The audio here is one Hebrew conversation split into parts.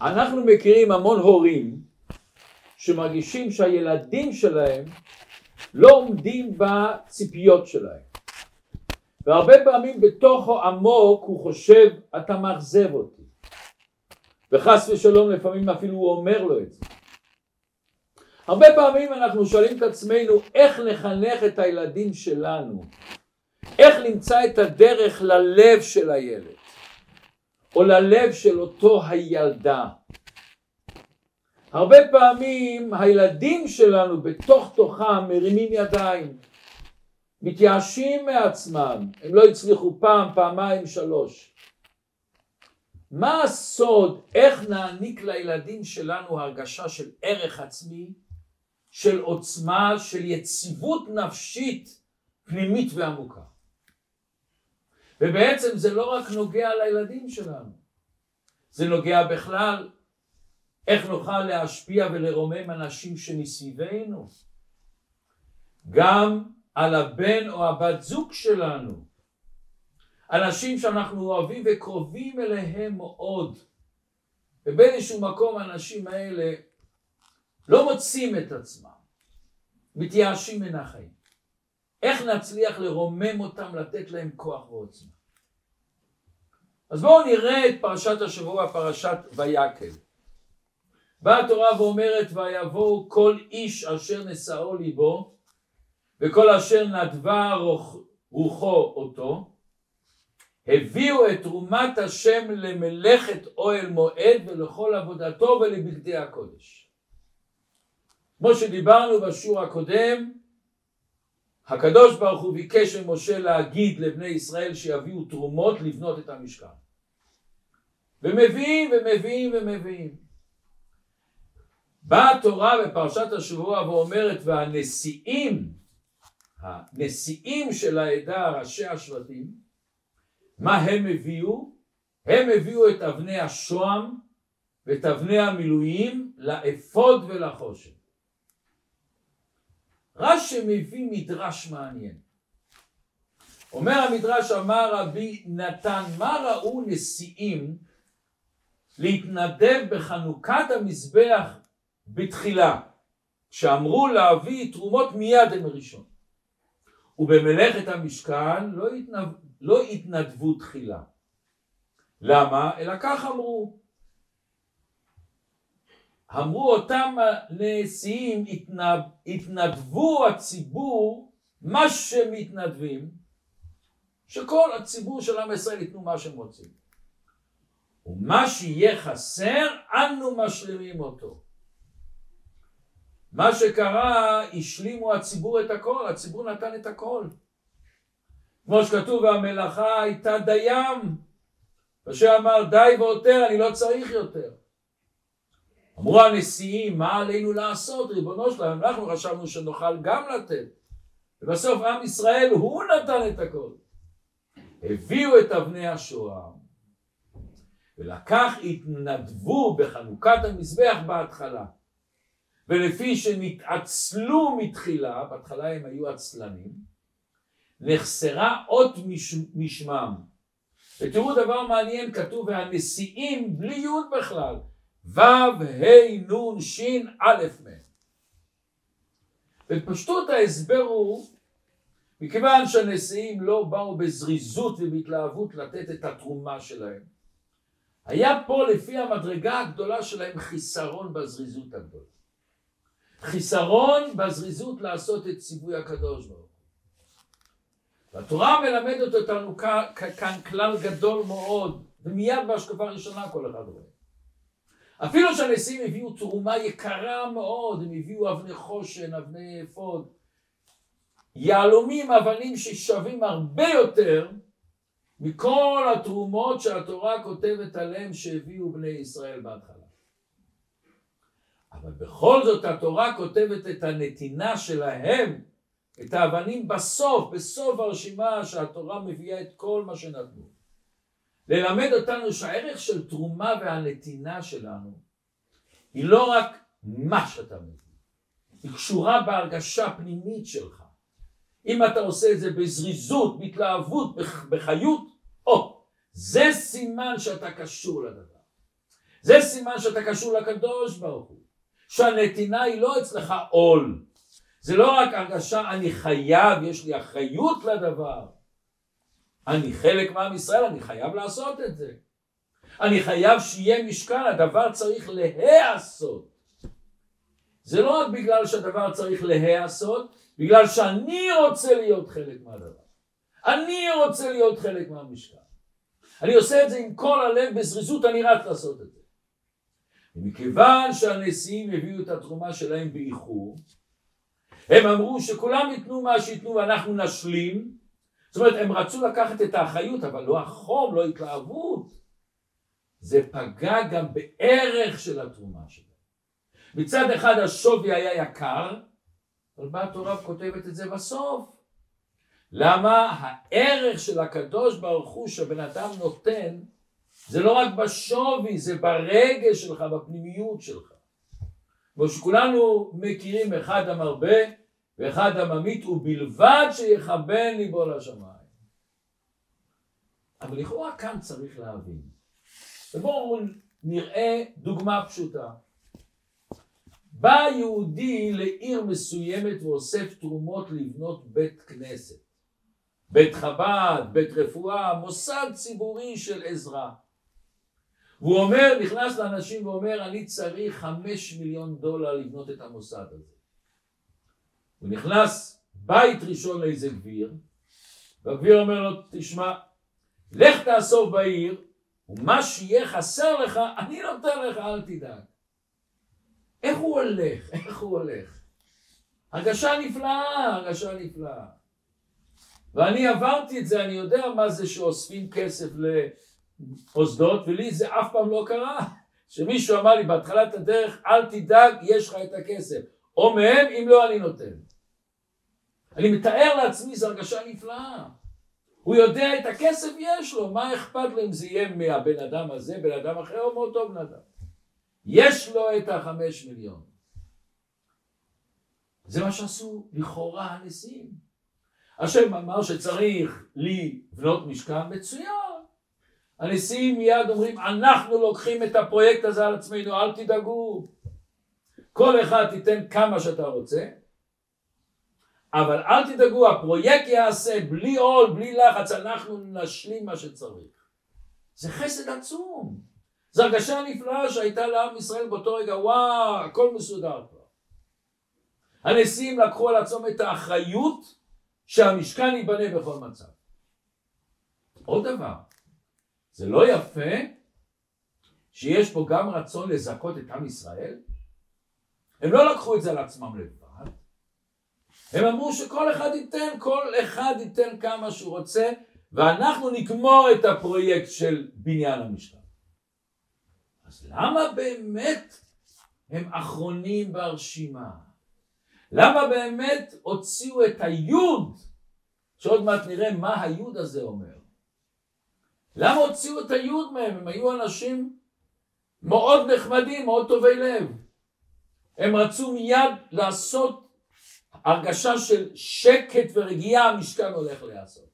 אנחנו מכירים המון הורים שמרגישים שהילדים שלהם לא עומדים בציפיות שלהם. והרבה פעמים בתוכו עמוק הוא חושב אתה מאכזב אותי. וחס ושלום לפעמים אפילו הוא אומר לו את זה. הרבה פעמים אנחנו שואלים את עצמנו איך נחנך את הילדים שלנו? איך נמצא את הדרך ללב של הילד או ללב של אותו הילדה. הרבה פעמים הילדים שלנו בתוך תוכם מרימים ידיים מתייאשים מעצמם הם לא הצליחו פעם פעמיים שלוש. מה הסוד? איך נעניק לילדים שלנו הרגשה של ערך עצמי של עוצמה של יציבות נפשית פנימית ועמוקה ובעצם זה לא רק נוגע לילדים שלנו, זה נוגע בכלל איך נוכל להשפיע ולרומם אנשים שמסביבנו, גם על הבן או הבת זוג שלנו, אנשים שאנחנו אוהבים וקרובים אליהם מאוד, ובאיזשהו מקום האנשים האלה לא מוצאים את עצמם, מתייאשים מן החיים. איך נצליח לרומם אותם, לתת להם כוח ועוצמה. אז בואו נראה את פרשת השבוע, פרשת ויקל. באה התורה ואומרת ויבואו כל איש אשר נשאו ליבו וכל אשר נדבה רוחו אותו הביאו את תרומת השם למלאכת אוהל מועד ולכל עבודתו ולבגדי הקודש. כמו שדיברנו בשיעור הקודם הקדוש ברוך הוא ביקש ממשה להגיד לבני ישראל שיביאו תרומות לבנות את המשכן. ומביאים ומביאים ומביאים. באה התורה בפרשת השבוע ואומרת והנשיאים, הנשיאים של העדה, ראשי השבטים, מה הם הביאו? הם הביאו את אבני השוהם ואת אבני המילואים לאפוד ולחושן. רש"י מביא מדרש מעניין. אומר המדרש אמר רבי נתן מה ראו נשיאים להתנדב בחנוכת המזבח בתחילה שאמרו להביא תרומות מיד הם ראשון ובמלאכת המשכן לא, התנב... לא התנדבו תחילה למה? אלא כך אמרו אמרו אותם נשיאים התנדבו הציבור מה שמתנדבים שכל הציבור של עם ישראל ייתנו מה שהם רוצים. ומה שיהיה חסר אנו משלימים אותו. מה שקרה השלימו הציבור את הכל הציבור נתן את הכל. כמו שכתוב והמלאכה הייתה דיים משה אמר די והותר אני לא צריך יותר אמרו הנשיאים, מה עלינו לעשות, ריבונו שלנו, אנחנו חשבנו שנוכל גם לתת. ובסוף עם ישראל, הוא נתן את הכל. הביאו את אבני השואה, ולקח התנדבו בחנוכת המזבח בהתחלה. ולפי שנתעצלו מתחילה, בהתחלה הם היו עצלנים, נחסרה אות מש, משמם. ותראו דבר מעניין, כתוב והנשיאים בלי יוד בכלל, ו' ה' נ' ש' א' מ'. בפשטות ההסבר הוא מכיוון שהנשיאים לא באו בזריזות ובהתלהבות לתת את התרומה שלהם היה פה לפי המדרגה הגדולה שלהם חיסרון בזריזות הגדולה. חיסרון בזריזות לעשות את ציווי הקדוש ברוך הוא. והתורה מלמדת אותנו כאן כלל גדול מאוד ומיד בהשקפה הראשונה כל אחד רואה אפילו שהנשיאים הביאו תרומה יקרה מאוד, הם הביאו אבני חושן, אבני אפוד, יהלומים, אבנים ששווים הרבה יותר מכל התרומות שהתורה כותבת עליהם שהביאו בני ישראל בהתחלה. אבל בכל זאת התורה כותבת את הנתינה שלהם, את האבנים בסוף, בסוף הרשימה שהתורה מביאה את כל מה שנתנו. ללמד אותנו שהערך של תרומה והנתינה שלנו היא לא רק מה שאתה מביא, היא קשורה בהרגשה פנימית שלך. אם אתה עושה את זה בזריזות, בהתלהבות, בחיות, או, זה סימן שאתה קשור לדבר. זה סימן שאתה קשור לקדוש ברוך הוא. שהנתינה היא לא אצלך עול. זה לא רק הרגשה אני חייב, יש לי אחריות לדבר. אני חלק מעם ישראל, אני חייב לעשות את זה. אני חייב שיהיה משקל, הדבר צריך להיעשות. זה לא רק בגלל שהדבר צריך להיעשות, בגלל שאני רוצה להיות חלק מהדבר. אני רוצה להיות חלק מהמשקל. אני עושה את זה עם כל הלב, בזריזות אני רק לעשות את זה. ומכיוון שהנשיאים הביאו את התרומה שלהם באיחור, הם אמרו שכולם ייתנו מה שייתנו ואנחנו נשלים. זאת אומרת, הם רצו לקחת את האחריות, אבל לא החום, לא התלהבות. זה פגע גם בערך של התרומה שלהם. מצד אחד השווי היה יקר, אבל באה התורה כותבת את זה בסוף. למה הערך של הקדוש ברוך הוא שהבן אדם נותן זה לא רק בשווי, זה ברגש שלך, בפנימיות שלך. כמו שכולנו מכירים אחד המרבה ואחד הממית ובלבד שיכוון ליבו לשמיים. אבל לכאורה כאן צריך להבין. ובואו נראה דוגמה פשוטה. בא יהודי לעיר מסוימת ואוסף תרומות לבנות בית כנסת, בית חב"ד, בית רפואה, מוסד ציבורי של עזרה. והוא אומר, נכנס לאנשים ואומר, אני צריך חמש מיליון דולר לבנות את המוסד הזה. הוא נכנס בית ראשון לאיזה גביר, והגביר אומר לו, תשמע, לך תאסוף בעיר, ומה שיהיה חסר לך, אני נותן לך, אל תדאג. איך הוא הולך? איך הוא הולך? הרגשה נפלאה, הרגשה נפלאה. ואני עברתי את זה, אני יודע מה זה שאוספים כסף למוסדות, ולי זה אף פעם לא קרה. שמישהו אמר לי בהתחלת הדרך, אל תדאג, יש לך את הכסף. או מהם, אם לא, אני נותן. אני מתאר לעצמי, זו הרגשה נפלאה. הוא יודע את הכסף יש לו, מה אכפת לו אם זה יהיה מהבן אדם הזה, בן אדם אחר או מאותו בן אדם. יש לו את החמש מיליון. זה מה שעשו לכאורה הנשיאים. השם אמר שצריך לבנות משכן מצוין. הנשיאים מיד אומרים אנחנו לוקחים את הפרויקט הזה על עצמנו אל תדאגו כל אחד תיתן כמה שאתה רוצה אבל אל תדאגו הפרויקט יעשה בלי עול בלי לחץ אנחנו נשלים מה שצריך זה חסד עצום זו הרגשה נפלאה שהייתה לעם ישראל באותו רגע, וואו, הכל מסודר כבר. הנשיאים לקחו על עצמם את האחריות שהמשכן ייבנה בכל מצב. עוד דבר, זה לא יפה שיש פה גם רצון לזכות את עם ישראל? הם לא לקחו את זה על עצמם לבד, הם אמרו שכל אחד ייתן, כל אחד ייתן כמה שהוא רוצה, ואנחנו נגמור את הפרויקט של בניין המשכן. אז למה באמת הם אחרונים ברשימה? למה באמת הוציאו את היוד, שעוד מעט נראה מה היוד הזה אומר. למה הוציאו את היוד מהם? הם היו אנשים מאוד נחמדים, מאוד טובי לב. הם רצו מיד לעשות הרגשה של שקט ורגיעה, המשכן הולך להיעשות.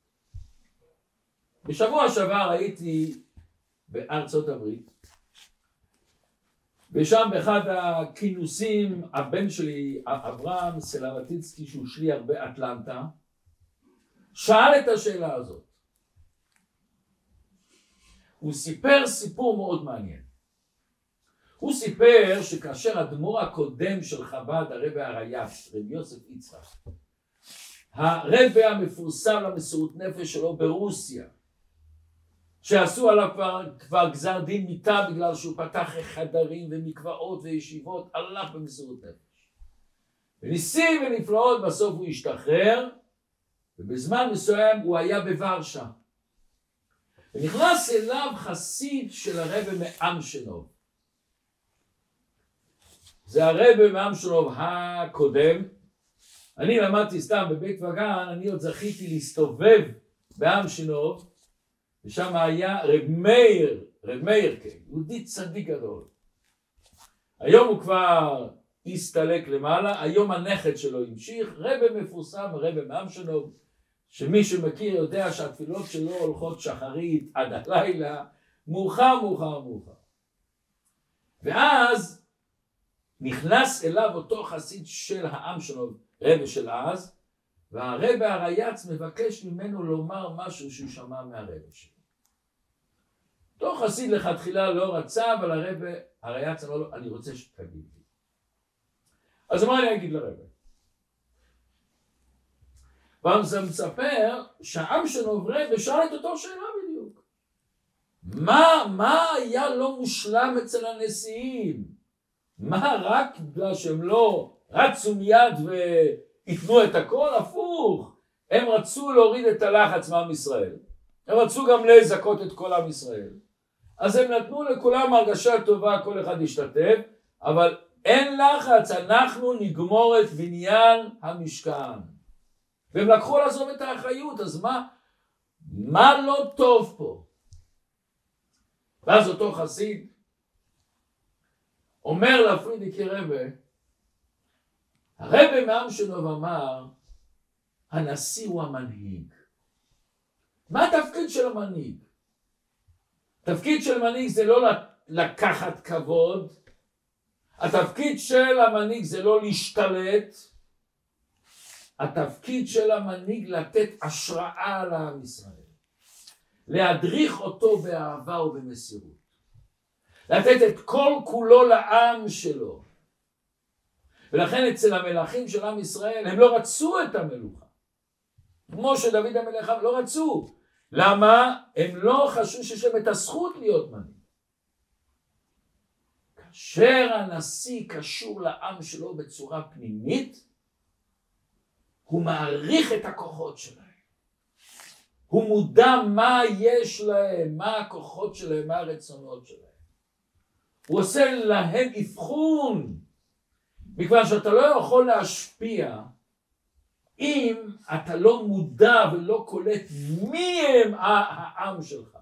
בשבוע שעבר הייתי בארצות הברית ושם באחד הכינוסים הבן שלי אברהם סלבטיצקי שהוא שליח באטלנטה שאל את השאלה הזאת הוא סיפר סיפור מאוד מעניין הוא סיפר שכאשר אדמו"ר הקודם של חב"ד הרבי הריי"ש רבי יוסף יצחק הרבי המפורסם למסירות נפש שלו ברוסיה שעשו עליו כבר, כבר גזר דין מיתה בגלל שהוא פתח חדרים ומקוואות וישיבות, הלך במסירות נפש. וניסים ונפלאות בסוף הוא השתחרר, ובזמן מסוים הוא היה בוורשה. ונכנס אליו חסיד של הרבי מאמשנוב. זה הרבי מאמשנוב הקודם. אני למדתי סתם בבית וגן, אני עוד זכיתי להסתובב באמשנוב ושם היה רב מאיר, רב מאיר כן, יהודי צדיק גדול. היום הוא כבר הסתלק למעלה, היום הנכד שלו המשיך, רבה מפורסם, רבה מאמשנוב, שמי שמכיר יודע שהתפילות שלו הולכות שחרית עד הלילה, מאוחר מאוחר מאוחר. ואז נכנס אליו אותו חסיד של העם שלו, רבי של אז, והרבי הרייץ מבקש ממנו לומר משהו שהוא שמע מהרבי שלו. אותו חסיד לכתחילה לא רצה, אבל הרבי הרייץ אמר לו, אני רוצה שתגיד לי. אז מה אני אגיד לרבי? ואז מספר שהעם שלו רבי שאל את אותו שאלה בדיוק. מה, מה היה לא מושלם אצל הנשיאים? מה רק בגלל שהם לא רצו מיד וייתנו את הכל? הפוך. הם רצו להוריד את הלחץ מעם ישראל. הם רצו גם לזכות את כל עם ישראל. אז הם נתנו לכולם הרגשה טובה, כל אחד ישתתף, אבל אין לחץ, אנחנו נגמור את בניין המשכן. והם לקחו לעזוב את האחריות, אז מה, מה לא טוב פה? ואז אותו חסיד אומר לפרידיקי רבה, הרבה מעם שלו אמר, הנשיא הוא המנהיג. מה התפקיד של המנהיג? תפקיד של מנהיג זה לא לקחת כבוד, התפקיד של המנהיג זה לא להשתלט, התפקיד של המנהיג לתת השראה לעם ישראל, להדריך אותו באהבה ובמסירות, לתת את כל כולו לעם שלו. ולכן אצל המלכים של עם ישראל הם לא רצו את המלוכה. כמו שדוד המלך לא רצו. למה? הם לא חשבו שיש להם את הזכות להיות מנהיג. כאשר הנשיא קשור לעם שלו בצורה פנימית, הוא מעריך את הכוחות שלהם. הוא מודע מה יש להם, מה הכוחות שלהם, מה הרצונות שלהם. הוא עושה להם אבחון, מכיוון שאתה לא יכול להשפיע אם אתה לא מודע ולא קולט מי הם העם שלך,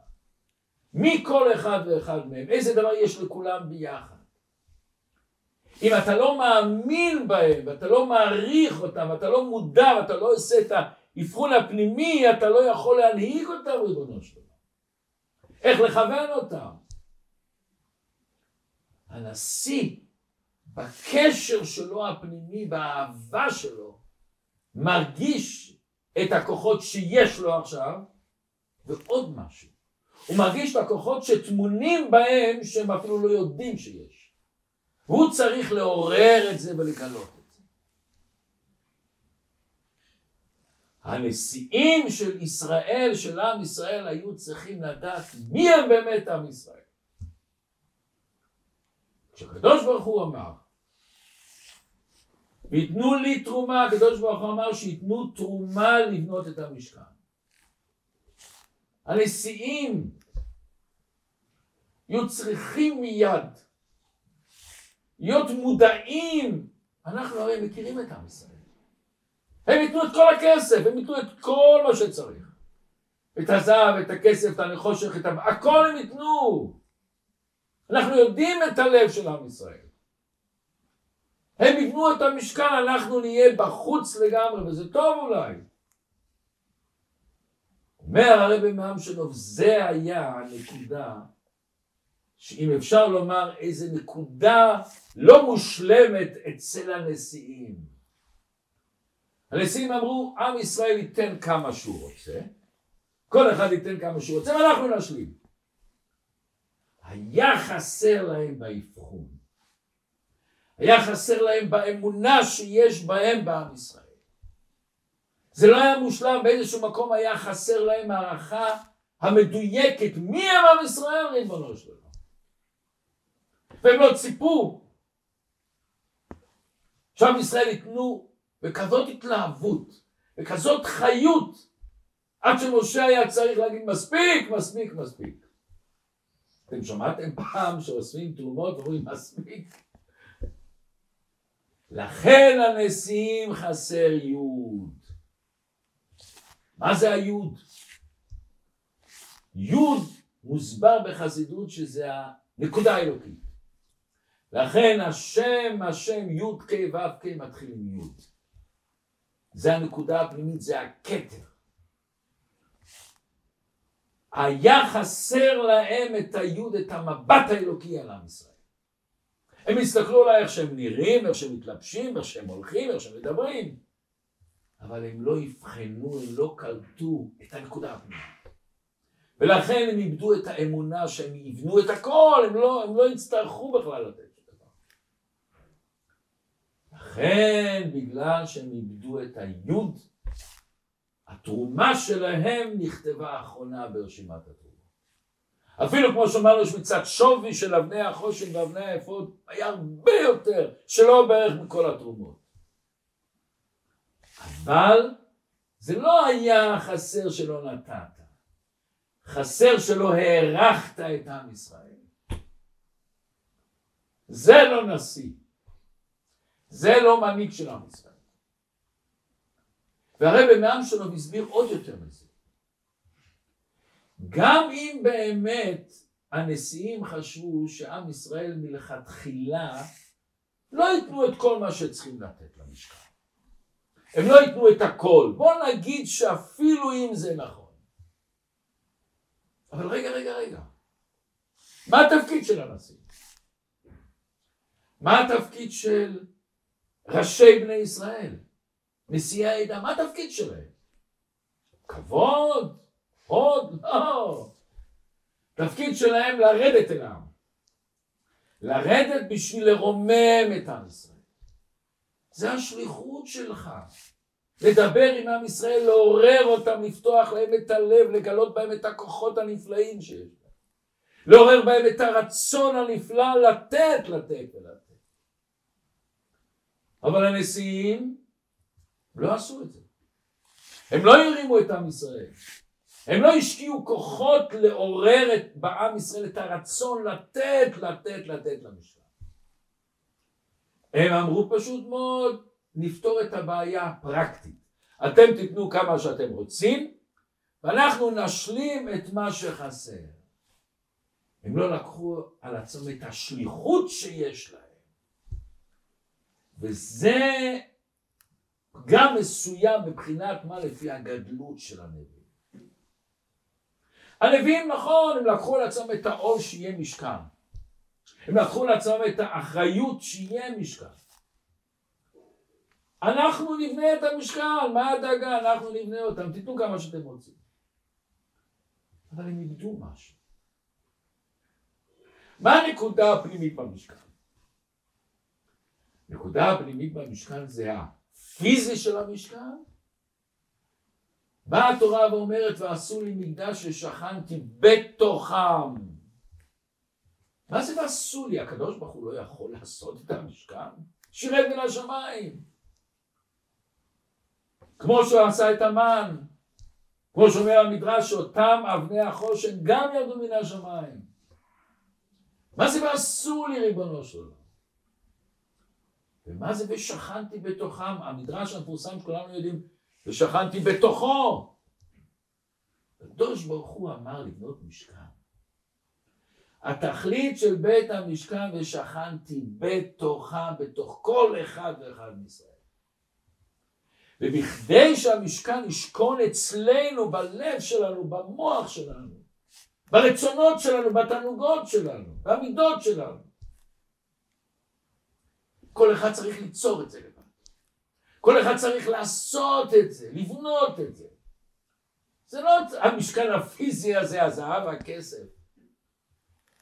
מי כל אחד ואחד מהם, איזה דבר יש לכולם ביחד. אם אתה לא מאמין בהם, ואתה לא מעריך אותם, ואתה לא מודע, ואתה לא עושה את האבחון הפנימי, אתה לא יכול להנהיג אותם, ריבונו של. איך לכוון אותם? הנשיא, בקשר שלו הפנימי, באהבה שלו, מרגיש את הכוחות שיש לו עכשיו, ועוד משהו, הוא מרגיש את הכוחות שטמונים בהם שהם אפילו לא יודעים שיש. הוא צריך לעורר את זה ולגלות את זה. הנשיאים של ישראל, של עם ישראל, היו צריכים לדעת מי הם באמת עם ישראל. כשהקדוש ברוך הוא אמר ויתנו לי תרומה, הקדוש ברוך הוא אמר שייתנו תרומה לבנות את המשכן. הנשיאים יהיו צריכים מיד להיות מודעים, אנחנו הרי מכירים את עם ישראל. הם ייתנו את כל הכסף, הם ייתנו את כל מה שצריך. את הזהב, את הכסף, את הנחושך, את ה... הכל הם ייתנו. אנחנו יודעים את הלב של עם ישראל. הם יבנו את המשכן, אנחנו נהיה בחוץ לגמרי, וזה טוב אולי. אומר הרבי מאמשנוב, זה היה הנקודה, שאם אפשר לומר איזה נקודה לא מושלמת אצל הנשיאים. הנשיאים אמרו, עם ישראל ייתן כמה שהוא רוצה, כל אחד ייתן כמה שהוא רוצה, ואנחנו נשלים. היה חסר להם באבחון. היה חסר להם באמונה שיש בהם בעם ישראל. זה לא היה מושלם, באיזשהו מקום היה חסר להם הערכה המדויקת מי הם עם ישראל ריבונו שלנו. והם לא ציפו שעם ישראל ייתנו בכזאת התלהבות, בכזאת חיות, עד שמשה היה צריך להגיד מספיק, מספיק, מספיק. אתם שמעתם פעם שאוספים תרומות ואומרים מספיק? לכן הנשיאים חסר יוד. מה זה היוד? יוד מוסבר בחסידות שזה הנקודה האלוקית. לכן השם, השם יוד ק' ו' ק' מתחיל עם יוד. זה הנקודה הפנימית, זה הכתר. היה חסר להם את היוד, את המבט האלוקי על עם ישראל. הם יסתכלו עליי איך שהם נראים, איך שהם מתלבשים, איך שהם הולכים, איך שהם מדברים. אבל הם לא יבחנו, הם לא קלטו את הנקודה הפנימית. ולכן הם איבדו את האמונה שהם יבנו את הכל, הם לא, הם לא יצטרכו בכלל לתת את הדבר. לכן, בגלל שהם איבדו את היוד, התרומה שלהם נכתבה אחרונה ברשימת התרומה. אפילו כמו שאמרנו שמצד שווי של אבני החושן ואבני האפוד היה הרבה יותר שלא בערך מכל התרומות. אבל זה לא היה חסר שלא נתת, חסר שלא הערכת את עם ישראל. זה לא נשיא, זה לא מנהיג של עם ישראל. והרבי מעם שלו הסביר עוד יותר מזה. גם אם באמת הנשיאים חשבו שעם ישראל מלכתחילה לא ייתנו את כל מה שצריכים לתת למשכן. הם לא ייתנו את הכל. בוא נגיד שאפילו אם זה נכון. אבל רגע, רגע, רגע. מה התפקיד של הנשיא? מה התפקיד של ראשי בני ישראל? נשיאי העדה, מה התפקיד שלהם? כבוד, עוד לא. תפקיד שלהם לרדת אל העם. לרדת בשביל לרומם את עם ישראל. זה השליחות שלך. לדבר עם עם ישראל, לעורר אותם, לפתוח להם את הלב, לגלות בהם את הכוחות הנפלאים שיש להם. לעורר בהם את הרצון הנפלא לתת, לתת ולתת. אבל הנשיאים לא עשו את זה. הם לא הרימו את עם ישראל. הם לא השקיעו כוחות לעורר את, בעם ישראל את הרצון לתת, לתת, לתת למשפט. הם אמרו פשוט מאוד, נפתור את הבעיה הפרקטית. אתם תיתנו כמה שאתם רוצים, ואנחנו נשלים את מה שחסר. הם לא לקחו על עצמם את השליחות שיש להם. וזה גם מסוים מבחינת מה לפי הגדלות של הנביא. הנביאים נכון, הם לקחו על עצמם את העול שיהיה משכן. הם לקחו על עצמם את האחריות שיהיה משכן. אנחנו נבנה את המשכן, מה הדאגה? אנחנו נבנה אותם, תיתנו כמה שאתם רוצים. אבל הם איבדו משהו. מה הנקודה הפנימית במשכן? הנקודה הפנימית במשכן זה הפיזי של המשכן באה התורה ואומרת ועשו לי מקדש ששכנתי בתוכם. מה זה ועשו לי? הקדוש ברוך הוא לא יכול לעשות את המשכן? שירד מן השמיים. כמו שהוא עשה את המן, כמו שאומר המדרש שאותם אבני החושן גם ירדו מן השמיים. מה זה ועשו לי ריבונו של עולם? ומה זה ושכנתי בתוכם? המדרש המפורסם שכולנו יודעים ושכנתי בתוכו. הקדוש ברוך הוא אמר לבנות משכן. התכלית של בית המשכן ושכנתי בתוכה, בתוך כל אחד ואחד מישראל. ובכדי שהמשכן ישכון אצלנו, בלב שלנו, במוח שלנו, ברצונות שלנו, בתענוגות שלנו, במידות שלנו, כל אחד צריך ליצור את זה לבד. כל אחד צריך לעשות את זה, לבנות את זה. זה לא המשכן הפיזי הזה, הזהב והכסף.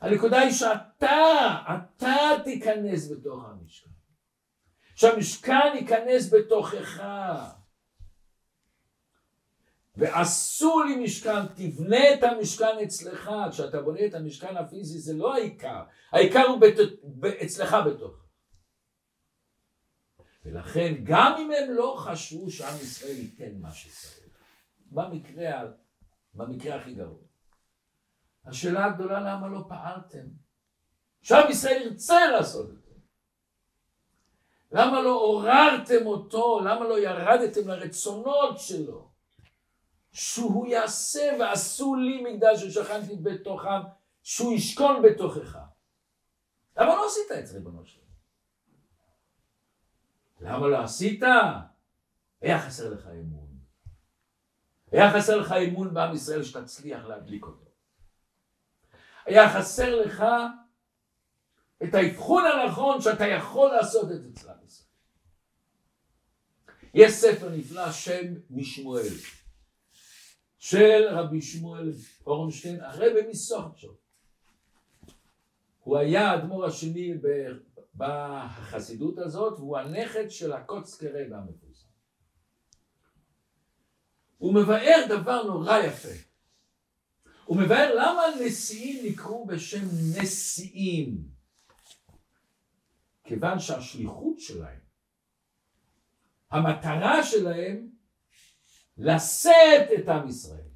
הנקודה היא שאתה, אתה תיכנס בתוך המשכן. שהמשכן ייכנס בתוכך. ועשו לי משכן, תבנה את המשכן אצלך. כשאתה בונה את המשכן הפיזי זה לא העיקר, העיקר הוא בת... אצלך בתוך. ולכן גם אם הם לא חשבו שעם ישראל ייתן מה שצריך, במקרה, במקרה הכי גרוע. השאלה הגדולה למה לא פעלתם? שעם ישראל ירצה לעשות את זה. למה לא עוררתם אותו? למה לא ירדתם לרצונות שלו? שהוא יעשה ועשו לי מקדש ששכנתי בתוכם, שהוא ישכון בתוכך. למה לא עשית את זה ריבונו שלו? למה לא עשית? היה חסר לך אמון. היה חסר לך אמון בעם ישראל שתצליח להדליק אותו. היה חסר לך את האבחון הנכון שאתה יכול לעשות את זה אצל עם ישראל. יש ספר נפלא שם משמואל של רבי שמואל אורנשטיין, הרבי מסוכצ'ו. הוא היה האדמו"ר השני בחסידות הזאת, והוא הנכד של הקוצקרי והמפורסם. הוא מבאר דבר נורא יפה. הוא מבאר למה נשיאים נקראו בשם נשיאים. כיוון שהשליחות שלהם, המטרה שלהם, לשאת את עם ישראל,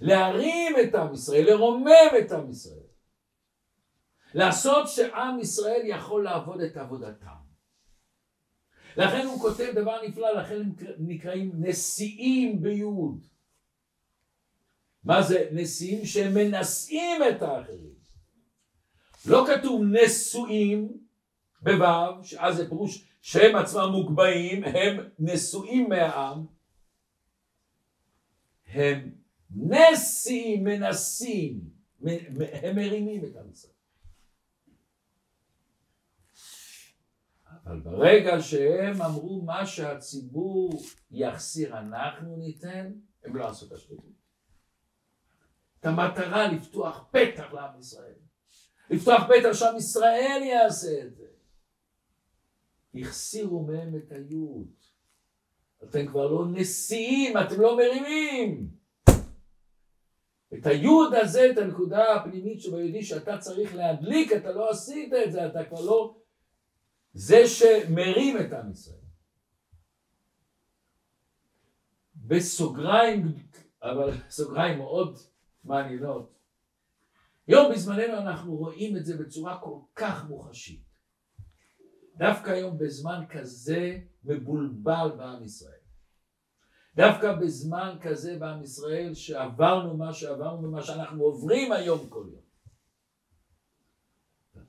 להרים את עם ישראל, לרומם את עם ישראל, לעשות שעם ישראל יכול לעבוד את עבודתם. לכן הוא כותב דבר נפלא, לכן הם נקראים נשיאים ביוד. מה זה נשיאים שהם מנשאים את האחרים? לא כתוב נשואים בו', שאז זה פירוש שהם עצמם מוגבהים, הם נשואים מהעם, הם נשיאים, מנסים, הם מרימים את עם אבל ברגע שהם אמרו מה שהציבור יחסיר אנחנו ניתן, הם לא עשו את השליחות. את המטרה לפתוח פתח לעם ישראל. לפתוח פתח שעם ישראל יעשה את זה. החסירו מהם את היוד. אתם כבר לא נשיאים, אתם לא מרימים. את היוד הזה, את הנקודה הפנימית שביהודי שאתה צריך להדליק, אתה לא עשית את זה, אתה כבר לא זה שמרים את עם ישראל. בסוגריים, אבל סוגריים מאוד מעניינות. היום בזמננו אנחנו רואים את זה בצורה כל כך מוחשית. דווקא היום בזמן כזה מבולבל בעם ישראל. דווקא בזמן כזה בעם ישראל שעברנו מה שעברנו ומה שאנחנו עוברים היום כל יום.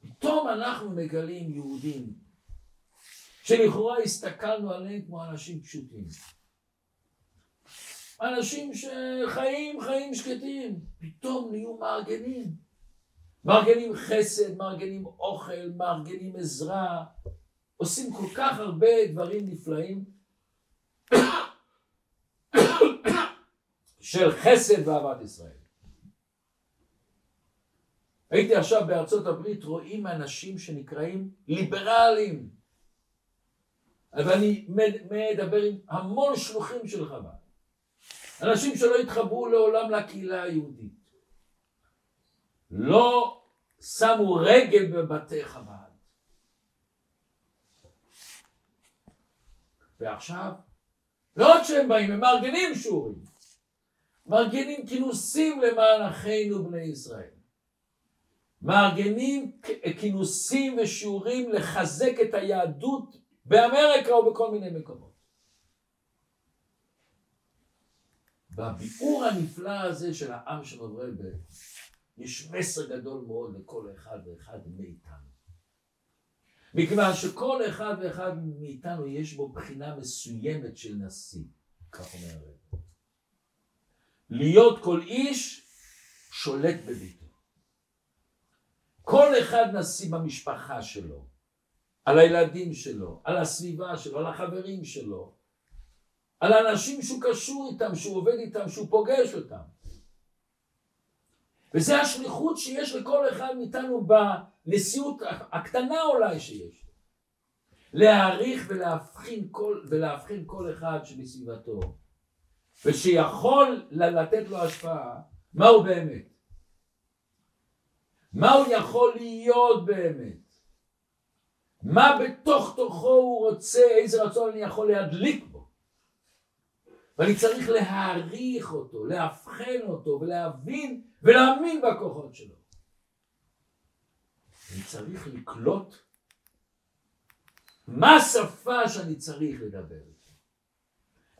פתאום אנחנו מגלים יהודים שלכאורה הסתכלנו עליהם כמו אנשים פשוטים. אנשים שחיים חיים שקטים, פתאום נהיו מארגנים. מארגנים חסד, מארגנים אוכל, מארגנים עזרה, עושים כל כך הרבה דברים נפלאים של חסד ואהבת ישראל. הייתי עכשיו בארצות הברית, רואים אנשים שנקראים ליברלים. ואני מדבר עם המון שלוחים של חב"ד. אנשים שלא התחברו לעולם לקהילה היהודית. לא שמו רגל בבתי חב"ד. ועכשיו, לא רק שהם באים, הם מארגנים שיעורים. מארגנים כינוסים למען אחינו בני ישראל. מארגנים כינוסים ושיעורים לחזק את היהדות באמריקה או בכל מיני מקומות. בביאור הנפלא הזה של העם של רב רבה, יש מסר גדול מאוד לכל אחד ואחד מאיתנו. מכיוון שכל אחד ואחד מאיתנו יש בו בחינה מסוימת של נשיא, כך אומר הרב. להיות כל איש שולט בביתו. כל אחד נשיא במשפחה שלו, על הילדים שלו, על הסביבה שלו, על החברים שלו, על האנשים שהוא קשור איתם, שהוא עובד איתם, שהוא פוגש אותם. וזה השליחות שיש לכל אחד מאיתנו בנשיאות הקטנה אולי שיש. להעריך ולהבחין כל, ולהבחין כל אחד שבסביבתו, ושיכול לתת לו השפעה, מה הוא באמת? מה הוא יכול להיות באמת? מה בתוך תוכו הוא רוצה, איזה רצון אני יכול להדליק בו. ואני צריך להעריך אותו, לאבחן אותו ולהבין ולהאמין בכוחות שלו. אני צריך לקלוט מה השפה שאני צריך לדבר איתו.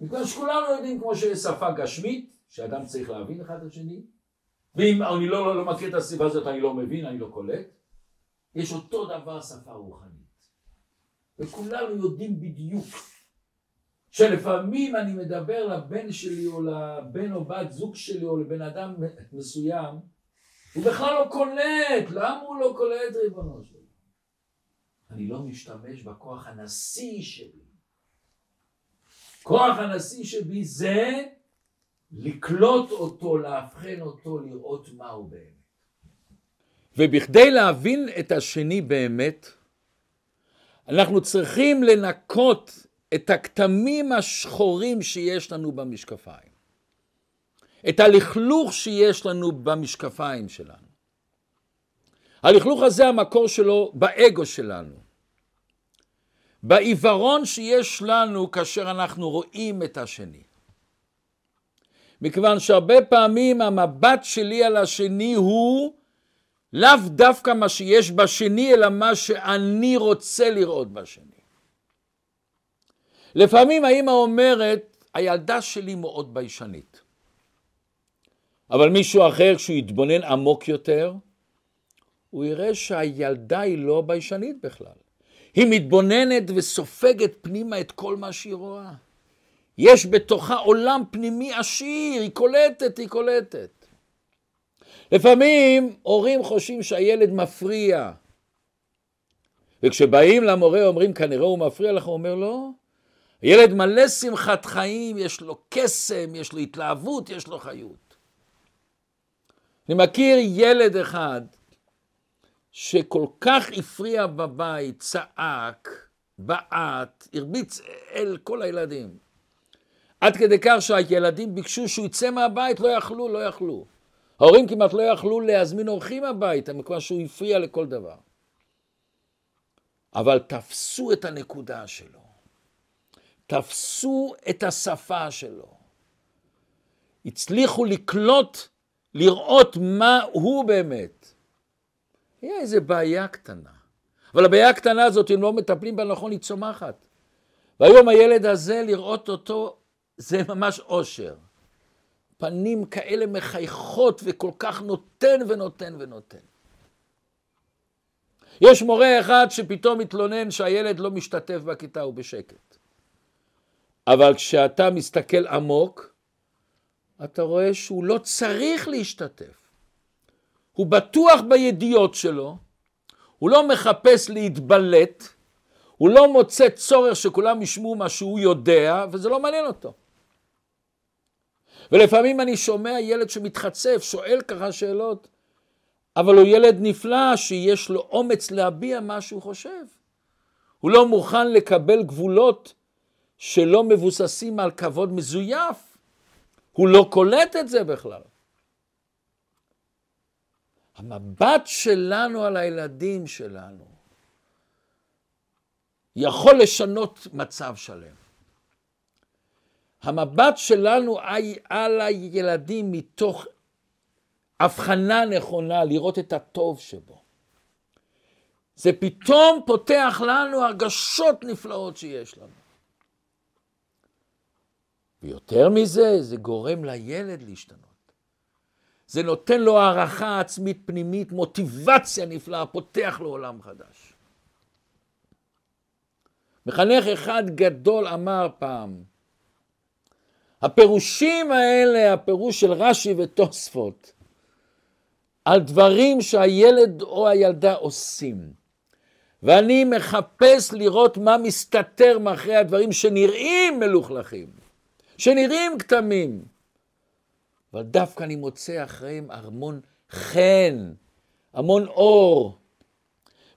מכיוון שכולנו יודעים כמו שיש שפה גשמית, שאדם צריך להבין אחד את השני, ואם אני לא, לא, לא מכיר את הסביבה הזאת אני לא מבין, אני לא קולט, יש אותו דבר שפה רוחנית. וכולנו יודעים בדיוק שלפעמים אני מדבר לבן שלי או לבן או בת זוג שלי או לבן אדם מסוים הוא בכלל לא קולט, למה הוא לא קולט ריבונו שלו? אני לא משתמש בכוח הנשיא שלי. כוח הנשיא שבי זה לקלוט אותו, לאבחן אותו, לראות מה הוא באמת. ובכדי להבין את השני באמת, אנחנו צריכים לנקות את הכתמים השחורים שיש לנו במשקפיים. את הלכלוך שיש לנו במשקפיים שלנו. הלכלוך הזה המקור שלו באגו שלנו. בעיוורון שיש לנו כאשר אנחנו רואים את השני. מכיוון שהרבה פעמים המבט שלי על השני הוא לאו דווקא מה שיש בשני, אלא מה שאני רוצה לראות בשני. לפעמים האמא אומרת, הילדה שלי מאוד ביישנית. אבל מישהו אחר, כשהוא יתבונן עמוק יותר, הוא יראה שהילדה היא לא ביישנית בכלל. היא מתבוננת וסופגת פנימה את כל מה שהיא רואה. יש בתוכה עולם פנימי עשיר, היא קולטת, היא קולטת. לפעמים הורים חושבים שהילד מפריע. וכשבאים למורה אומרים כנראה הוא מפריע לך, הוא אומר לא. ילד מלא שמחת חיים, יש לו קסם, יש לו התלהבות, יש לו חיות. אני מכיר ילד אחד שכל כך הפריע בבית, צעק, בעט, הרביץ אל כל הילדים. עד כדי כך שהילדים ביקשו שהוא יצא מהבית, לא יכלו, לא יכלו. ההורים כמעט לא יכלו להזמין אורחים הביתה, מכיוון שהוא הפריע לכל דבר. אבל תפסו את הנקודה שלו. תפסו את השפה שלו. הצליחו לקלוט, לראות מה הוא באמת. היה איזה בעיה קטנה. אבל הבעיה הקטנה הזאת, אם לא מטפלים בה נכון, היא צומחת. והיום הילד הזה, לראות אותו, זה ממש אושר. פנים כאלה מחייכות וכל כך נותן ונותן ונותן. יש מורה אחד שפתאום מתלונן שהילד לא משתתף בכיתה, הוא בשקט. אבל כשאתה מסתכל עמוק, אתה רואה שהוא לא צריך להשתתף. הוא בטוח בידיעות שלו, הוא לא מחפש להתבלט, הוא לא מוצא צורך שכולם ישמעו מה שהוא יודע, וזה לא מעניין אותו. ולפעמים אני שומע ילד שמתחצף, שואל ככה שאלות, אבל הוא ילד נפלא שיש לו אומץ להביע מה שהוא חושב. הוא לא מוכן לקבל גבולות שלא מבוססים על כבוד מזויף. הוא לא קולט את זה בכלל. המבט שלנו על הילדים שלנו יכול לשנות מצב שלם. המבט שלנו על הילדים מתוך הבחנה נכונה, לראות את הטוב שבו. זה פתאום פותח לנו הרגשות נפלאות שיש לנו. ויותר מזה, זה גורם לילד להשתנות. זה נותן לו הערכה עצמית פנימית, מוטיבציה נפלאה, פותח לו עולם חדש. מחנך אחד גדול אמר פעם, הפירושים האלה, הפירוש של רש"י ותוספות, על דברים שהילד או הילדה עושים, ואני מחפש לראות מה מסתתר מאחורי הדברים שנראים מלוכלכים, שנראים כתמים, אבל דווקא אני מוצא אחריהם המון חן, המון אור.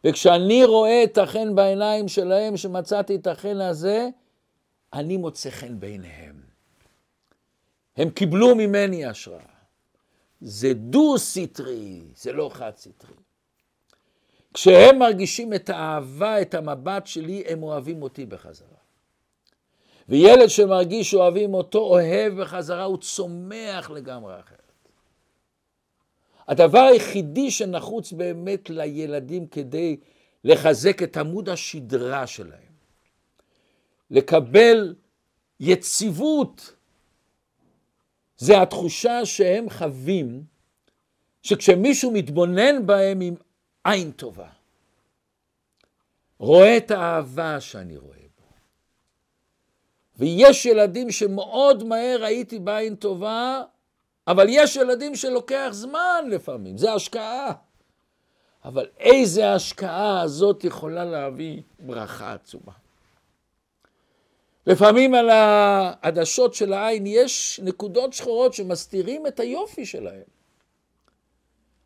וכשאני רואה את החן בעיניים שלהם, שמצאתי את החן הזה, אני מוצא חן בעיניהם. הם קיבלו ממני השראה. זה דו-סטרי, זה לא חד-סטרי. כשהם מרגישים את האהבה, את המבט שלי, הם אוהבים אותי בחזרה. וילד שמרגיש שאוהבים אותו, אוהב בחזרה, הוא צומח לגמרי אחרת. הדבר היחידי שנחוץ באמת לילדים כדי לחזק את עמוד השדרה שלהם, לקבל יציבות זה התחושה שהם חווים, שכשמישהו מתבונן בהם עם עין טובה, רואה את האהבה שאני רואה בו. ויש ילדים שמאוד מהר הייתי בעין טובה, אבל יש ילדים שלוקח זמן לפעמים, זה השקעה. אבל איזה השקעה הזאת יכולה להביא ברכה עצומה. לפעמים על העדשות של העין יש נקודות שחורות שמסתירים את היופי שלהם.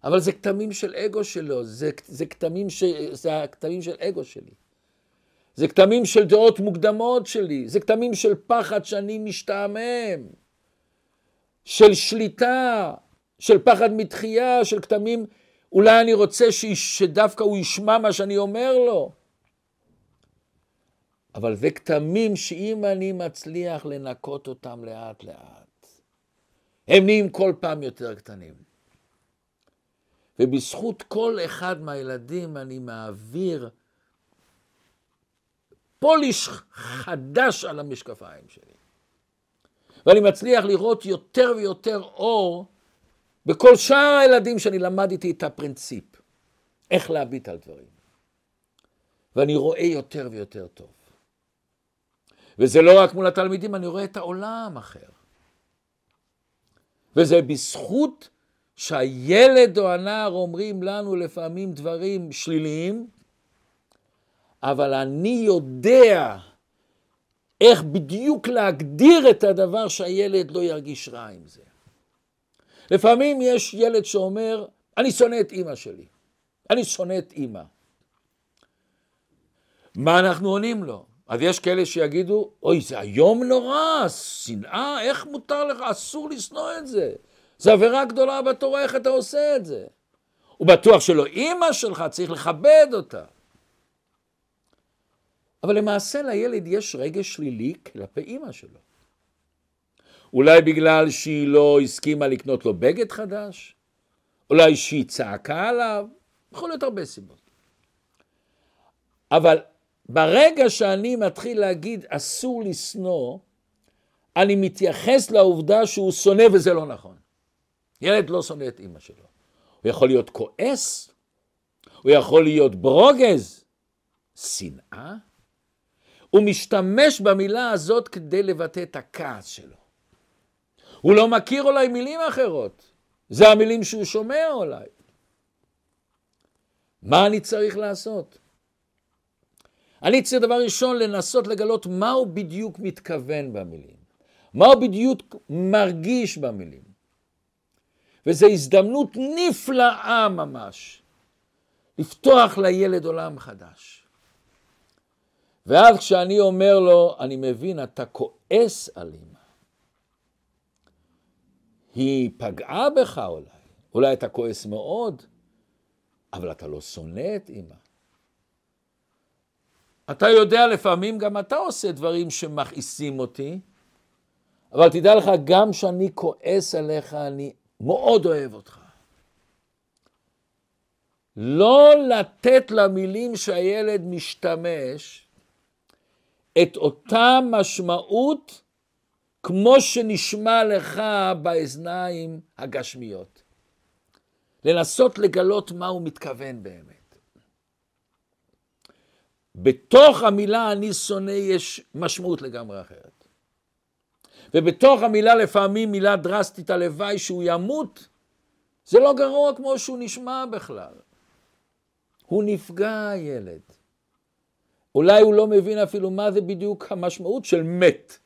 אבל זה כתמים של אגו שלו, זה, זה, כתמים ש, זה הכתמים של אגו שלי. זה כתמים של דעות מוקדמות שלי, זה כתמים של פחד שאני משתעמם, של שליטה, של פחד מתחייה, של כתמים, אולי אני רוצה שדווקא הוא ישמע מה שאני אומר לו. אבל זה כתמים שאם אני מצליח לנקות אותם לאט לאט, הם נהיים כל פעם יותר קטנים. ובזכות כל אחד מהילדים אני מעביר פוליש חדש על המשקפיים שלי. ואני מצליח לראות יותר ויותר אור בכל שאר הילדים שאני למדתי את הפרינציפ, איך להביט על דברים. ואני רואה יותר ויותר טוב. וזה לא רק מול התלמידים, אני רואה את העולם אחר. וזה בזכות שהילד או הנער אומרים לנו לפעמים דברים שליליים, אבל אני יודע איך בדיוק להגדיר את הדבר שהילד לא ירגיש רע עם זה. לפעמים יש ילד שאומר, אני שונא את אימא שלי, אני שונא את אימא. מה אנחנו עונים לו? אז יש כאלה שיגידו, אוי, זה איום נורא, שנאה, איך מותר לך, אסור לשנוא את זה. זה עבירה גדולה בתורה, איך אתה עושה את זה? הוא בטוח שלא אימא שלך, צריך לכבד אותה. אבל למעשה לילד יש רגש שלילי כלפי אימא שלו. אולי בגלל שהיא לא הסכימה לקנות לו בגד חדש, אולי שהיא צעקה עליו, יכול להיות הרבה סיבות. אבל ברגע שאני מתחיל להגיד אסור לשנוא, אני מתייחס לעובדה שהוא שונא וזה לא נכון. ילד לא שונא את אימא שלו. הוא יכול להיות כועס, הוא יכול להיות ברוגז, שנאה. הוא משתמש במילה הזאת כדי לבטא את הכעס שלו. הוא לא מכיר אולי מילים אחרות, זה המילים שהוא שומע אולי. מה אני צריך לעשות? אני צריך דבר ראשון לנסות לגלות מה הוא בדיוק מתכוון במילים, מה הוא בדיוק מרגיש במילים. וזו הזדמנות נפלאה ממש לפתוח לילד עולם חדש. ואז כשאני אומר לו, אני מבין, אתה כועס על אמא. היא פגעה בך אולי, אולי אתה כועס מאוד, אבל אתה לא שונא את אמא. אתה יודע, לפעמים גם אתה עושה דברים שמכעיסים אותי, אבל תדע לך, גם כשאני כועס עליך, אני מאוד אוהב אותך. לא לתת למילים שהילד משתמש את אותה משמעות כמו שנשמע לך באזניים הגשמיות. לנסות לגלות מה הוא מתכוון באמת. בתוך המילה אני שונא יש משמעות לגמרי אחרת. ובתוך המילה לפעמים מילה דרסטית, הלוואי שהוא ימות, זה לא גרוע כמו שהוא נשמע בכלל. הוא נפגע הילד. אולי הוא לא מבין אפילו מה זה בדיוק המשמעות של מת.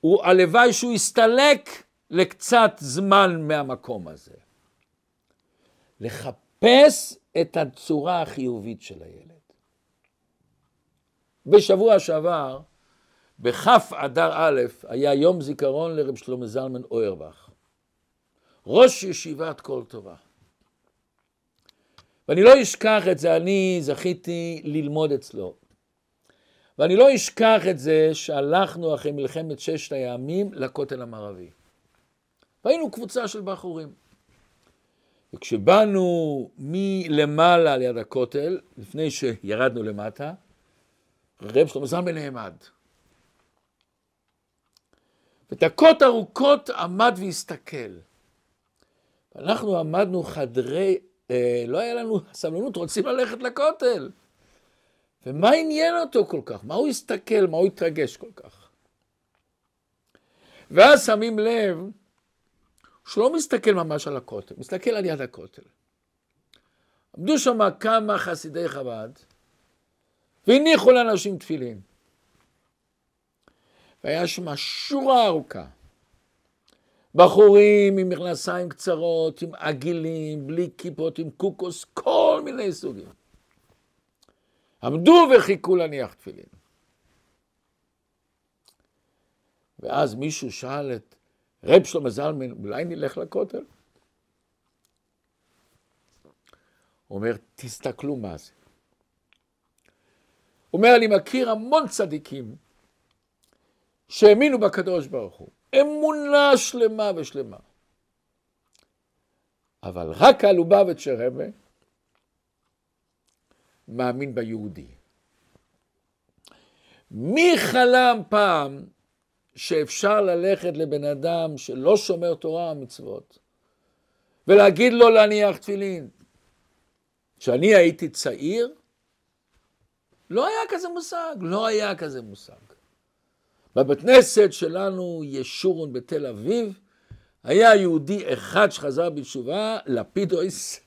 הוא הלוואי שהוא יסתלק לקצת זמן מהמקום הזה. לחפש את הצורה החיובית של הילד. בשבוע שעבר, בכ' אדר א', היה יום זיכרון לרב שלמה זלמן אוירבך, ראש ישיבת כל טובה. ואני לא אשכח את זה, אני זכיתי ללמוד אצלו. ואני לא אשכח את זה שהלכנו אחרי מלחמת ששת הימים לכותל המערבי. והיינו קבוצה של בחורים. וכשבאנו מלמעלה ליד הכותל, לפני שירדנו למטה, רב שלמה זלמן נעמד. ודקות ארוכות עמד והסתכל. אנחנו עמדנו חדרי, אה, לא היה לנו סבלנות, רוצים ללכת לכותל. ומה עניין אותו כל כך? מה הוא הסתכל? מה הוא התרגש כל כך? ואז שמים לב שלא מסתכל ממש על הכותל, מסתכל על יד הכותל. עמדו שם כמה חסידי חב"ד, והניחו לאנשים תפילין. והיה שם שורה ארוכה. בחורים עם מכנסיים קצרות, עם עגילים, בלי כיפות, עם קוקוס, כל מיני סוגים. עמדו וחיכו להניח תפילין. ואז מישהו שאל את רב שלמה זלמן, אולי נלך לכותל? הוא אומר, תסתכלו מה זה. אומר, אני מכיר המון צדיקים שהאמינו בקדוש ברוך הוא. אמונה שלמה ושלמה. אבל רק הלובביץ' רבה מאמין ביהודי. מי חלם פעם שאפשר ללכת לבן אדם שלא שומר תורה ומצוות ולהגיד לו להניח תפילין? כשאני הייתי צעיר, לא היה כזה מושג, לא היה כזה מושג. בבית כנסת שלנו, ישורון בתל אביב, היה יהודי אחד שחזר בתשובה, לפידויס,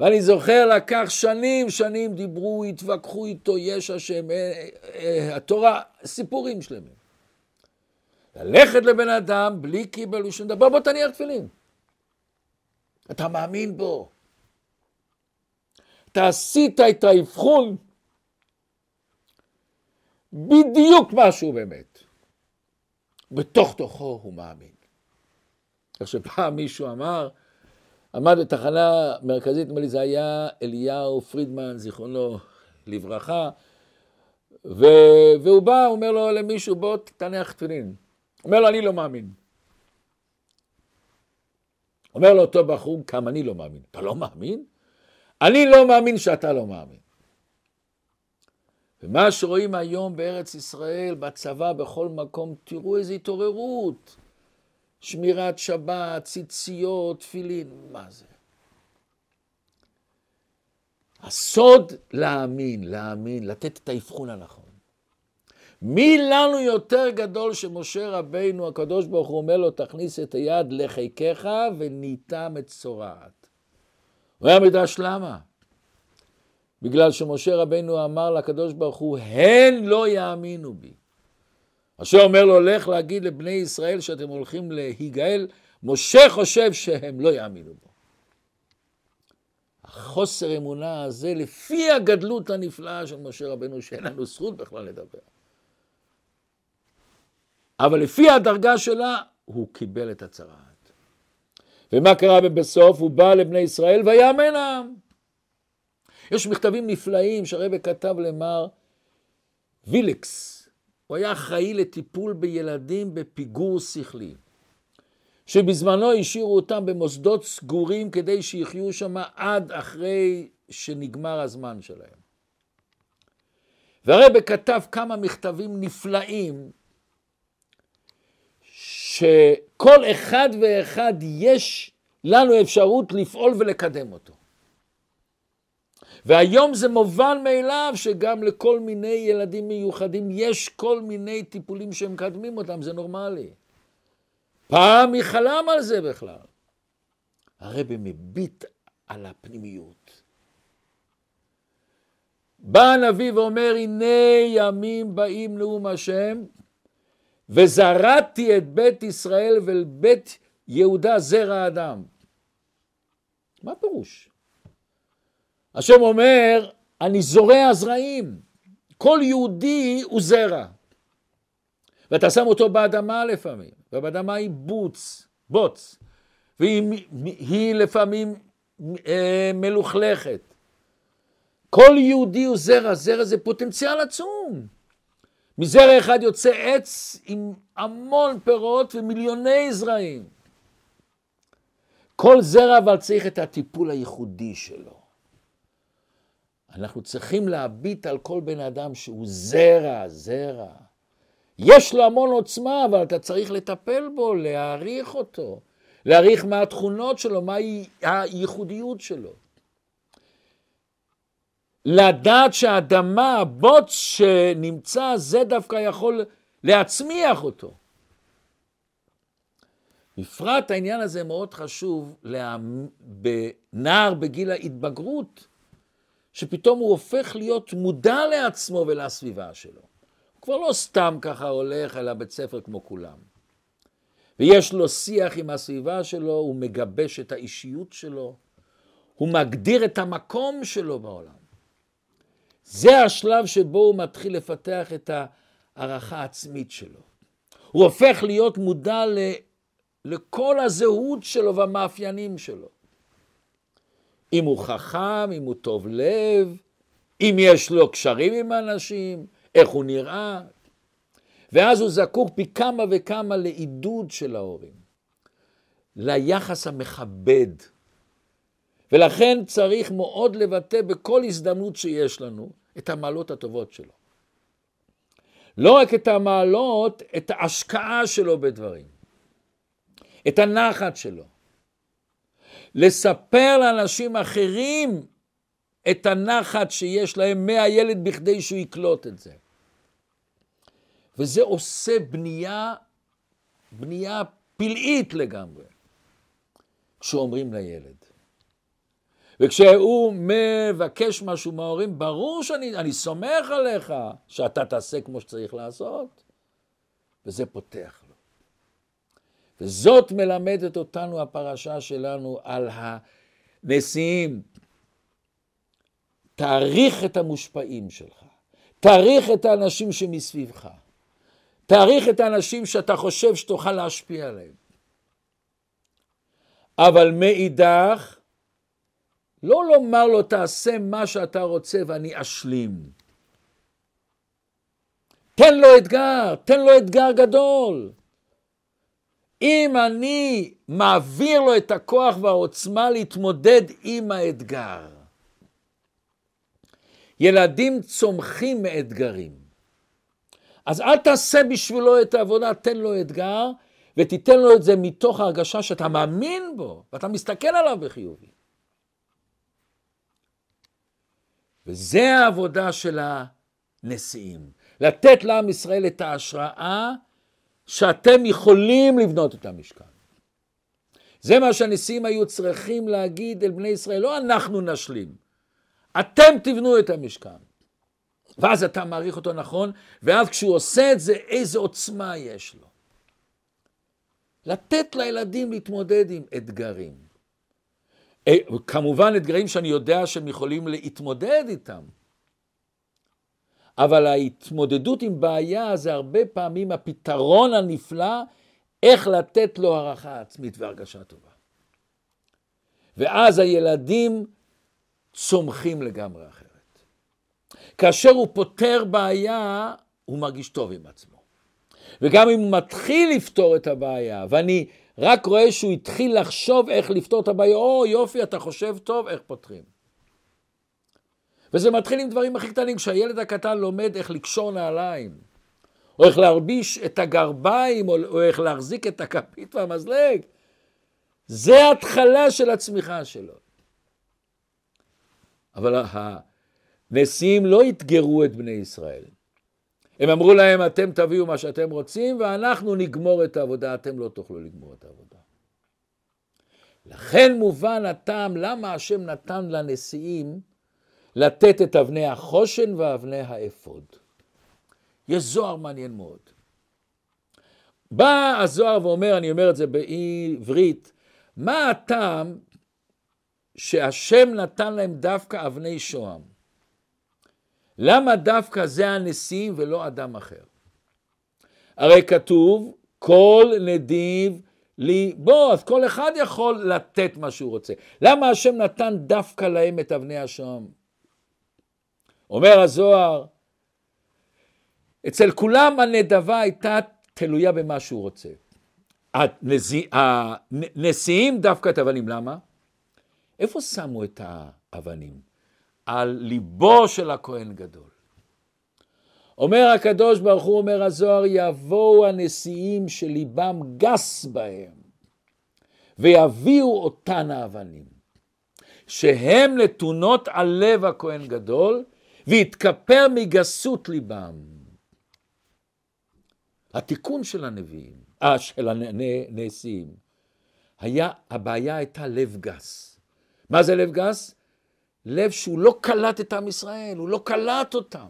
ואני זוכר, לקח שנים, שנים דיברו, התווכחו איתו, יש השם, אה, אה, התורה, סיפורים שלמים. ללכת לבן אדם בלי קיבל ושום דבר, בוא תניח תפילין. אתה מאמין בו. אתה עשית את האבחון בדיוק מה שהוא באמת. בתוך תוכו הוא מאמין. איך שפעם מישהו אמר, עמד בתחנה מרכזית, נדמה לי זה היה אליהו פרידמן, זיכרונו לברכה, ו... והוא בא, אומר לו למישהו, בוא תניח תפילין. אומר לו, אני לא מאמין. אומר לו אותו בחור, כמה אני לא מאמין. אתה לא מאמין? אני לא מאמין שאתה לא מאמין. ומה שרואים היום בארץ ישראל, בצבא, בכל מקום, תראו איזו התעוררות. שמירת שבת, ציציות, תפילין, מה זה? הסוד להאמין, להאמין, לתת את האבחון הנכון. מי לנו יותר גדול שמשה רבינו, הקדוש ברוך הוא אומר לו, תכניס את היד לחיקך וניתה מצורעת. הוא היה מדרש למה? בגלל שמשה רבינו אמר לקדוש ברוך הוא, הן לא יאמינו בי. אשר אומר לו, לך להגיד לבני ישראל שאתם הולכים להיגאל, משה חושב שהם לא יאמינו בו. החוסר אמונה הזה, לפי הגדלות הנפלאה של משה רבנו, שאין לנו זכות בכלל לדבר. אבל לפי הדרגה שלה, הוא קיבל את הצהרת. ומה קרה בסוף? הוא בא לבני ישראל ויאמן העם. יש מכתבים נפלאים שהרבא כתב למר וילקס, הוא היה אחראי לטיפול בילדים בפיגור שכלי, שבזמנו השאירו אותם במוסדות סגורים כדי שיחיו שם עד אחרי שנגמר הזמן שלהם. והרבא כתב כמה מכתבים נפלאים, שכל אחד ואחד יש לנו אפשרות לפעול ולקדם אותו. והיום זה מובן מאליו שגם לכל מיני ילדים מיוחדים יש כל מיני טיפולים שמקדמים אותם, זה נורמלי. פעם מי חלם על זה בכלל? הרבי מביט על הפנימיות. בא הנביא ואומר, הנה ימים באים נאום השם, וזרעתי את בית ישראל ואל בית יהודה זרע אדם. מה פירוש? השם אומר, אני זורע זרעים. כל יהודי הוא זרע. ואתה שם אותו באדמה לפעמים, ובאדמה היא בוץ, בוץ, והיא לפעמים אה, מלוכלכת. כל יהודי הוא זרע, זרע זה פוטנציאל עצום. מזרע אחד יוצא עץ עם המון פירות ומיליוני זרעים. כל זרע אבל צריך את הטיפול הייחודי שלו. אנחנו צריכים להביט על כל בן אדם שהוא זרע, זרע. יש לו המון עוצמה, אבל אתה צריך לטפל בו, להעריך אותו, להעריך מה התכונות שלו, מה הייחודיות שלו. לדעת שהאדמה, הבוץ שנמצא, זה דווקא יכול להצמיח אותו. בפרט העניין הזה מאוד חשוב בנער בגיל ההתבגרות, שפתאום הוא הופך להיות מודע לעצמו ולסביבה שלו. הוא כבר לא סתם ככה הולך אל הבית ספר כמו כולם. ויש לו שיח עם הסביבה שלו, הוא מגבש את האישיות שלו, הוא מגדיר את המקום שלו בעולם. זה השלב שבו הוא מתחיל לפתח את הערכה העצמית שלו. הוא הופך להיות מודע ל, לכל הזהות שלו והמאפיינים שלו. אם הוא חכם, אם הוא טוב לב, אם יש לו קשרים עם אנשים, איך הוא נראה. ואז הוא זקוק פי כמה וכמה לעידוד של ההורים, ליחס המכבד. ולכן צריך מאוד לבטא בכל הזדמנות שיש לנו את המעלות הטובות שלו. לא רק את המעלות, את ההשקעה שלו בדברים, את הנחת שלו. לספר לאנשים אחרים את הנחת שיש להם מהילד בכדי שהוא יקלוט את זה. וזה עושה בנייה, בנייה פלאית לגמרי, כשאומרים לילד. וכשהוא מבקש משהו מההורים, ברור שאני סומך עליך שאתה תעשה כמו שצריך לעשות, וזה פותח. וזאת מלמדת אותנו הפרשה שלנו על הנשיאים. תעריך את המושפעים שלך, תעריך את האנשים שמסביבך, תעריך את האנשים שאתה חושב שתוכל להשפיע עליהם. אבל מאידך, לא לומר לו תעשה מה שאתה רוצה ואני אשלים. תן לו אתגר, תן לו אתגר גדול. אם אני מעביר לו את הכוח והעוצמה להתמודד עם האתגר. ילדים צומחים מאתגרים. אז אל תעשה בשבילו את העבודה, תן לו אתגר, ותיתן לו את זה מתוך הרגשה שאתה מאמין בו, ואתה מסתכל עליו בחיובי. וזה העבודה של הנשיאים, לתת לעם ישראל את ההשראה שאתם יכולים לבנות את המשכן. זה מה שהנשיאים היו צריכים להגיד אל בני ישראל, לא אנחנו נשלים, אתם תבנו את המשכן. ואז אתה מעריך אותו נכון, ואז כשהוא עושה את זה, איזה עוצמה יש לו. לתת לילדים להתמודד עם אתגרים. אה, כמובן אתגרים שאני יודע שהם יכולים להתמודד איתם. אבל ההתמודדות עם בעיה זה הרבה פעמים הפתרון הנפלא איך לתת לו הערכה עצמית והרגשה טובה. ואז הילדים צומחים לגמרי אחרת. כאשר הוא פותר בעיה, הוא מרגיש טוב עם עצמו. וגם אם הוא מתחיל לפתור את הבעיה, ואני רק רואה שהוא התחיל לחשוב איך לפתור את הבעיה, או יופי, אתה חושב טוב, איך פותרים. וזה מתחיל עם דברים הכי קטנים, כשהילד הקטן לומד איך לקשור נעליים, או איך להרביש את הגרביים, או, או איך להחזיק את הכפית והמזלג, זה ההתחלה של הצמיחה שלו. אבל הנשיאים לא אתגרו את בני ישראל. הם אמרו להם, אתם תביאו מה שאתם רוצים, ואנחנו נגמור את העבודה, אתם לא תוכלו לגמור את העבודה. לכן מובן הטעם למה השם נתן לנשיאים לתת את אבני החושן ואבני האפוד. יש זוהר מעניין מאוד. בא הזוהר ואומר, אני אומר את זה בעברית, מה הטעם שהשם נתן להם דווקא אבני שוהם? למה דווקא זה הנשיאים ולא אדם אחר? הרי כתוב, כל נדיב לי, בוא, אז כל אחד יכול לתת מה שהוא רוצה. למה השם נתן דווקא להם את אבני השוהם? אומר הזוהר, אצל כולם הנדבה הייתה תלויה במה שהוא רוצה. הנשיאים דווקא את האבנים, למה? איפה שמו את האבנים? על ליבו של הכהן גדול. אומר הקדוש ברוך הוא, אומר הזוהר, יבואו הנשיאים שליבם גס בהם, ויביאו אותן האבנים, שהן נתונות על לב הכהן גדול, ויתכפר מגסות ליבם. התיקון של הנביאים, אה, של הנשיאים, היה, הבעיה הייתה לב גס. מה זה לב גס? לב שהוא לא קלט את עם ישראל, הוא לא קלט אותם.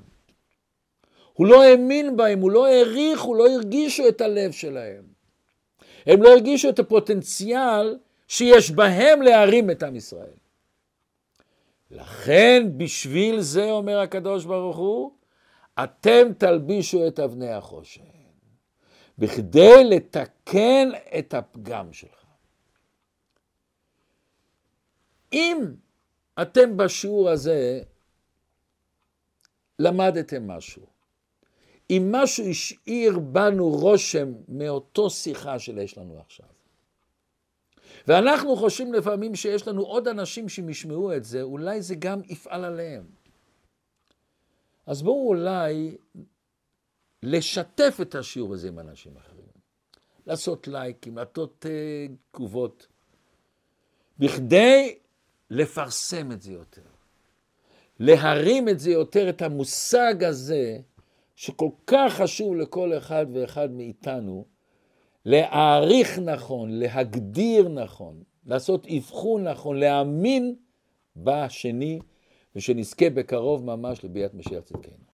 הוא לא האמין בהם, הוא לא העריך, הוא לא הרגישו את הלב שלהם. הם לא הרגישו את הפוטנציאל שיש בהם להרים את עם ישראל. לכן בשביל זה, אומר הקדוש ברוך הוא, אתם תלבישו את אבני החושן, בכדי לתקן את הפגם שלך. אם אתם בשיעור הזה למדתם משהו, אם משהו השאיר בנו רושם מאותו שיחה שיש לנו עכשיו, ואנחנו חושבים לפעמים שיש לנו עוד אנשים שהם ישמעו את זה, אולי זה גם יפעל עליהם. אז בואו אולי לשתף את השיעור הזה עם אנשים אחרים. לעשות לייקים, לעשות uh, תגובות, בכדי לפרסם את זה יותר. להרים את זה יותר, את המושג הזה, שכל כך חשוב לכל אחד ואחד מאיתנו, להעריך נכון, להגדיר נכון, לעשות אבחון נכון, להאמין בשני, ושנזכה בקרוב ממש לביאת משיח צדקנו.